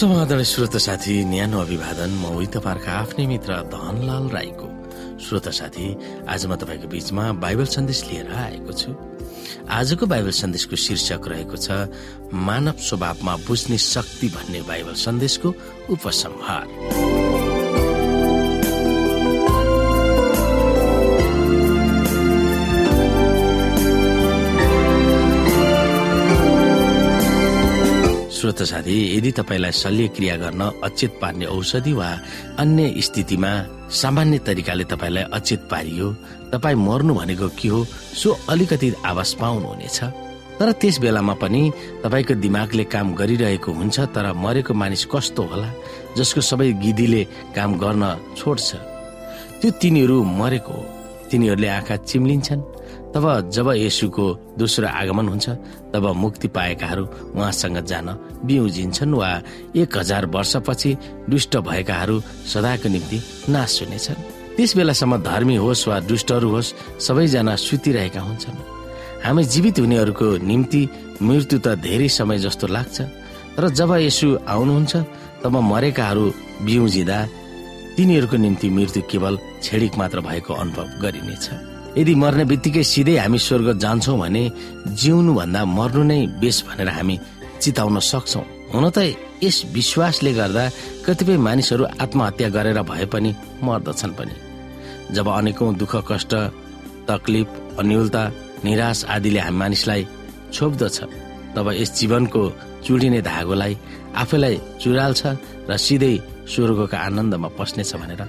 श्रोत साथी न्यानो अभिवादन म उही तपाईँहरूका आफ्नै मित्र धनलाल राईको। श्रोत साथी आज म तपाईँको बीचमा बाइबल सन्देश लिएर आएको छु। आजको बाइबल सन्देशको शीर्षक रहेको छ मानव स्वभावमा बुझ्ने शक्ति भन्ने बाइबल सन्देशको उपसंहार। श्रोत साथी यदि तपाईँलाई शल्य क्रिया गर्न अचेत पार्ने औषधि वा अन्य स्थितिमा सामान्य तरिकाले तपाईँलाई अचेत पारियो तपाईँ मर्नु भनेको के हो सो अलिकति आवाज पाउनुहुनेछ। तर त्यस बेलामा पनि तपाईँको दिमागले काम गरिरहेको हुन्छ तर मरेको मानिस कस्तो होला जसको सबै गिदीले काम गर्न छोड्छ। त्यो तिनीहरू मरेको हो। तिनीहरूले आँखा चिम्लिन्छन्। तब जब यसुको दोस्रो आगमन हुन्छ तब मुक्ति पाएकाहरू उहाँसँग जान बिउजिन्छन् वा एक हजार वर्षपछि दुष्ट भएकाहरू सदाको निम्ति नाश हुनेछन्। त्यस बेलासम्म धर्मी होस् वा दुष्टहरू होस् सबैजना सुतिरहेका हुन्छन्। हामी जीवित हुनेहरूको निम्ति मृत्यु त धेरै समय जस्तो लाग्छ। तर जब यसु आउनुहुन्छ तब मरेकाहरू बिउजिँदा तिनीहरूको निम्ति मृत्यु केवल छेडिक मात्र भएको अनुभव गरिनेछ। यदि मर्ने बित्तिकै सिधै हामी स्वर्ग जान्छौँ भने जिउनु भन्दा मर्नु नै बेस भनेर हामी चिताउन सक्छौ। हुन त यस विश्वासले गर्दा कतिपय मानिसहरू आत्महत्या गरेर भए पनि मर्दछन् पनि। जब अनेकौं दुःख कष्ट तकलिफ अन्यलता निराश आदिले हामी मानिसलाई छोप्दछ तब यस जीवनको चुडिने धागोलाई आफैलाई चुराल्छ र सिधै स्वर्गको आनन्दमा पस्नेछ भनेर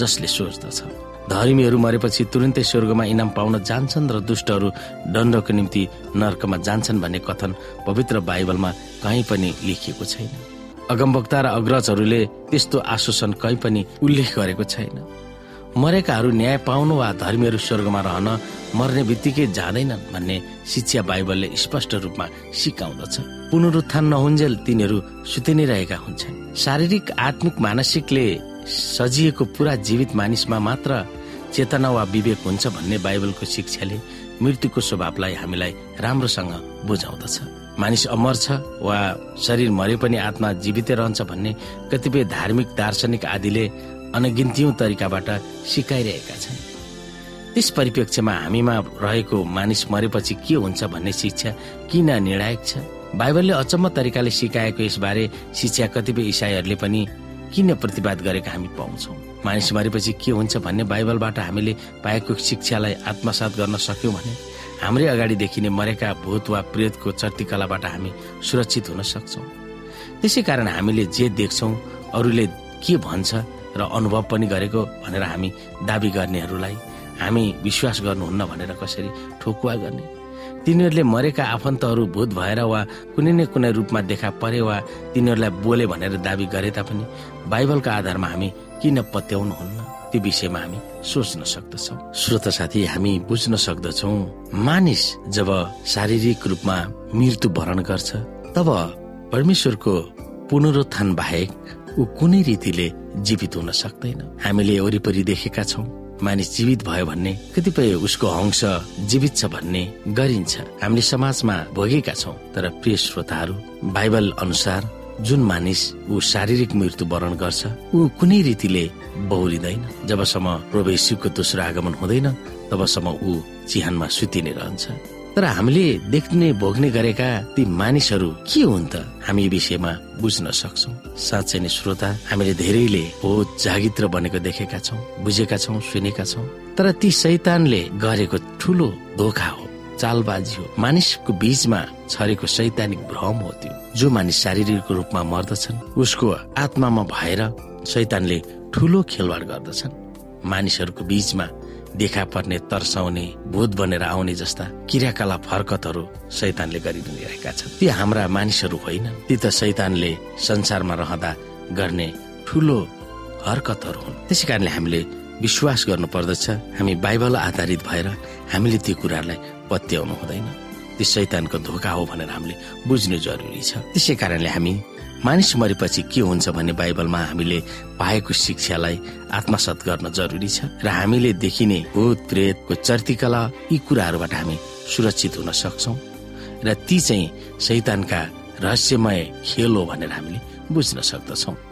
जसले सोच्दछ। धर्मीहरू मरेपछि तुरन्तै स्वर्गमा इनाम पाउन जान्छन् र दुष्टहरू दण्डको निम्ति नर्कमा जान्छन् भन्ने कथन पवित्र बाइबलमा कहीँ पनि लेखिएको छैन। अगमवक्ता र अग्रजहरूले त्यस्तो आश्वासन कहीँ पनि उल्लेख गरेको छैन। मरेकाहरू न्याय पाउनु वा धर्मीहरू स्वर्गमा रहन मर्ने बित्तिकै जाँदैनन् भन्ने शिक्षा बाइबलले स्पष्ट रूपमा सिकाउँदछ। पुनरुत्थान नहुन्जेल तिनीहरू सुति नै रहेका हुन्छन्। शारीरिक आत्मिक मानसिकले सजिएको पुरा जीवित मानिसमा मात्र चेतना वा विवेक हुन्छ भन्ने बाइबलको शिक्षाले मृत्युको स्वभावलाई हामीलाई राम्रोसँग बुझाउँदछ। मानिस अमर छ वा शरीर मरे पनि आत्मा जीवितै रहन्छ भन्ने कतिपय धार्मिक दार्शनिक आदिले अनगिन्तीय तरिकाबाट सिकाइरहेका छन्। त्यस परिप्रेक्ष्यमा हामीमा रहेको मानिस मरेपछि के हुन्छ भन्ने शिक्षा किन निर्णायक छ? बाइबलले अचम्म तरिकाले सिकाएको यसबारे शिक्षा कतिपय इसाईहरूले पनि किन प्रतिवाद गरेका हामी पाउँछौ? मानिस मरेपछि के हुन्छ भन्ने बाइबलबाट हामीले पाएको शिक्षालाई आत्मसात गर्न सक्यौँ भने हाम्रै अगाडि देखिने मरेका भूत वा प्रेतको चर्तिकलाबाट हामी सुरक्षित हुन सक्छौ। त्यसै कारण हामीले जे देख्छौ अरूले के भन्छ र अनुभव पनि गरेको भनेर हामी दावी गर्नेहरूलाई हामी विश्वास गर्नुहुन्न भनेर कसरी ठोकुवा गर्ने? तिनीहरूले मरेका आफन्तहरू भूत भएर वा कुनै न कुनै रूपमा देखा परे वा तिनीहरूलाई बोले भनेर दावी गरे तापनि बाइबलका आधारमा हामी किन पत्याउनुहुन्न? त्यो विषयमा हामी सोच्न सक्दछौ। श्रोत साथी हामी बुझ्न सक्दछौ मानिस जब शारीरिक रूपमा मृत्यु भरण गर्छ तब परमेश्वरको पुनरुत्थान बाहेक ऊ कुनै रीतिले जीवित हुन सक्दैन। हामीले वरिपरि देखेका छौँ मानिस जीवित भयो भन्ने कतिपय उसको अंश जीवित छ भन्ने गरिन्छ। हामीले समाजमा भोगेका छौँ तर प्रिय श्रोताहरू बाइबल अनुसार जुन मानिस ऊ शारीरिक मृत्यु वरण गर्छ ऊ कुनै रीतिले बहुलिँदैन जबसम्म प्रवेशीको दोस्रो आगमन हुँदैन तबसम्म ऊ चिहानमा सुतिने रहन्छ। तर हामीले देख्ने भोग्ने गरेका ती मानिसहरू के हुन् त हामी विषयमा बुझ्न सक्छौ। साँच्चै नै श्रोता हामीले धेरैले हो जागित्र बनेको देखेका छौँ बुझेका छौँ सुनेका छौँ। तर ती शैतानले गरेको ठुलो धोका हो। चालबाजी हो। मानिसको बीचमा छरेको सैद्धान्तिक भ्रम हो त्यो। जो मानिस शारीरिक रूपमा मर्दछन् उसको आत्मामा भएर शैतानले ठुलो खेलवाड गर्दछन्। मानिसहरूको बीचमा देखा पर्ने तर्साउने भूत बनेर आउने जस्ता क्रियाकलाप हरकतहरू शैतानले गरिरहेका छन्। ती हाम्रा मानिसहरू होइन। ती त शैतानले संसारमा रहँदा गर्ने ठुलो हरकतहरू हुन्। त्यसै कारणले हामीले विश्वास गर्नु पर्दछ हामी बाइबल आधारित भएर हामीले ती कुराहरूलाई पत्याउनु हुँदैन। त्यो शैतानको धोका हो भनेर हामीले बुझ्नु जरुरी छ। त्यसै कारणले हामी मानिस मरेपछि के हुन्छ भन्ने बाइबलमा हामीले पाएको शिक्षालाई आत्मसात गर्न जरुरी छ र हामीले देखिने भूत प्रेतको चर्तिकला यी कुराहरूबाट हामी सुरक्षित हुन सक्छौ र ती चाहिँ शैतानका रहस्यमय खेल हो भनेर हामीले बुझ्न सक्दछौ।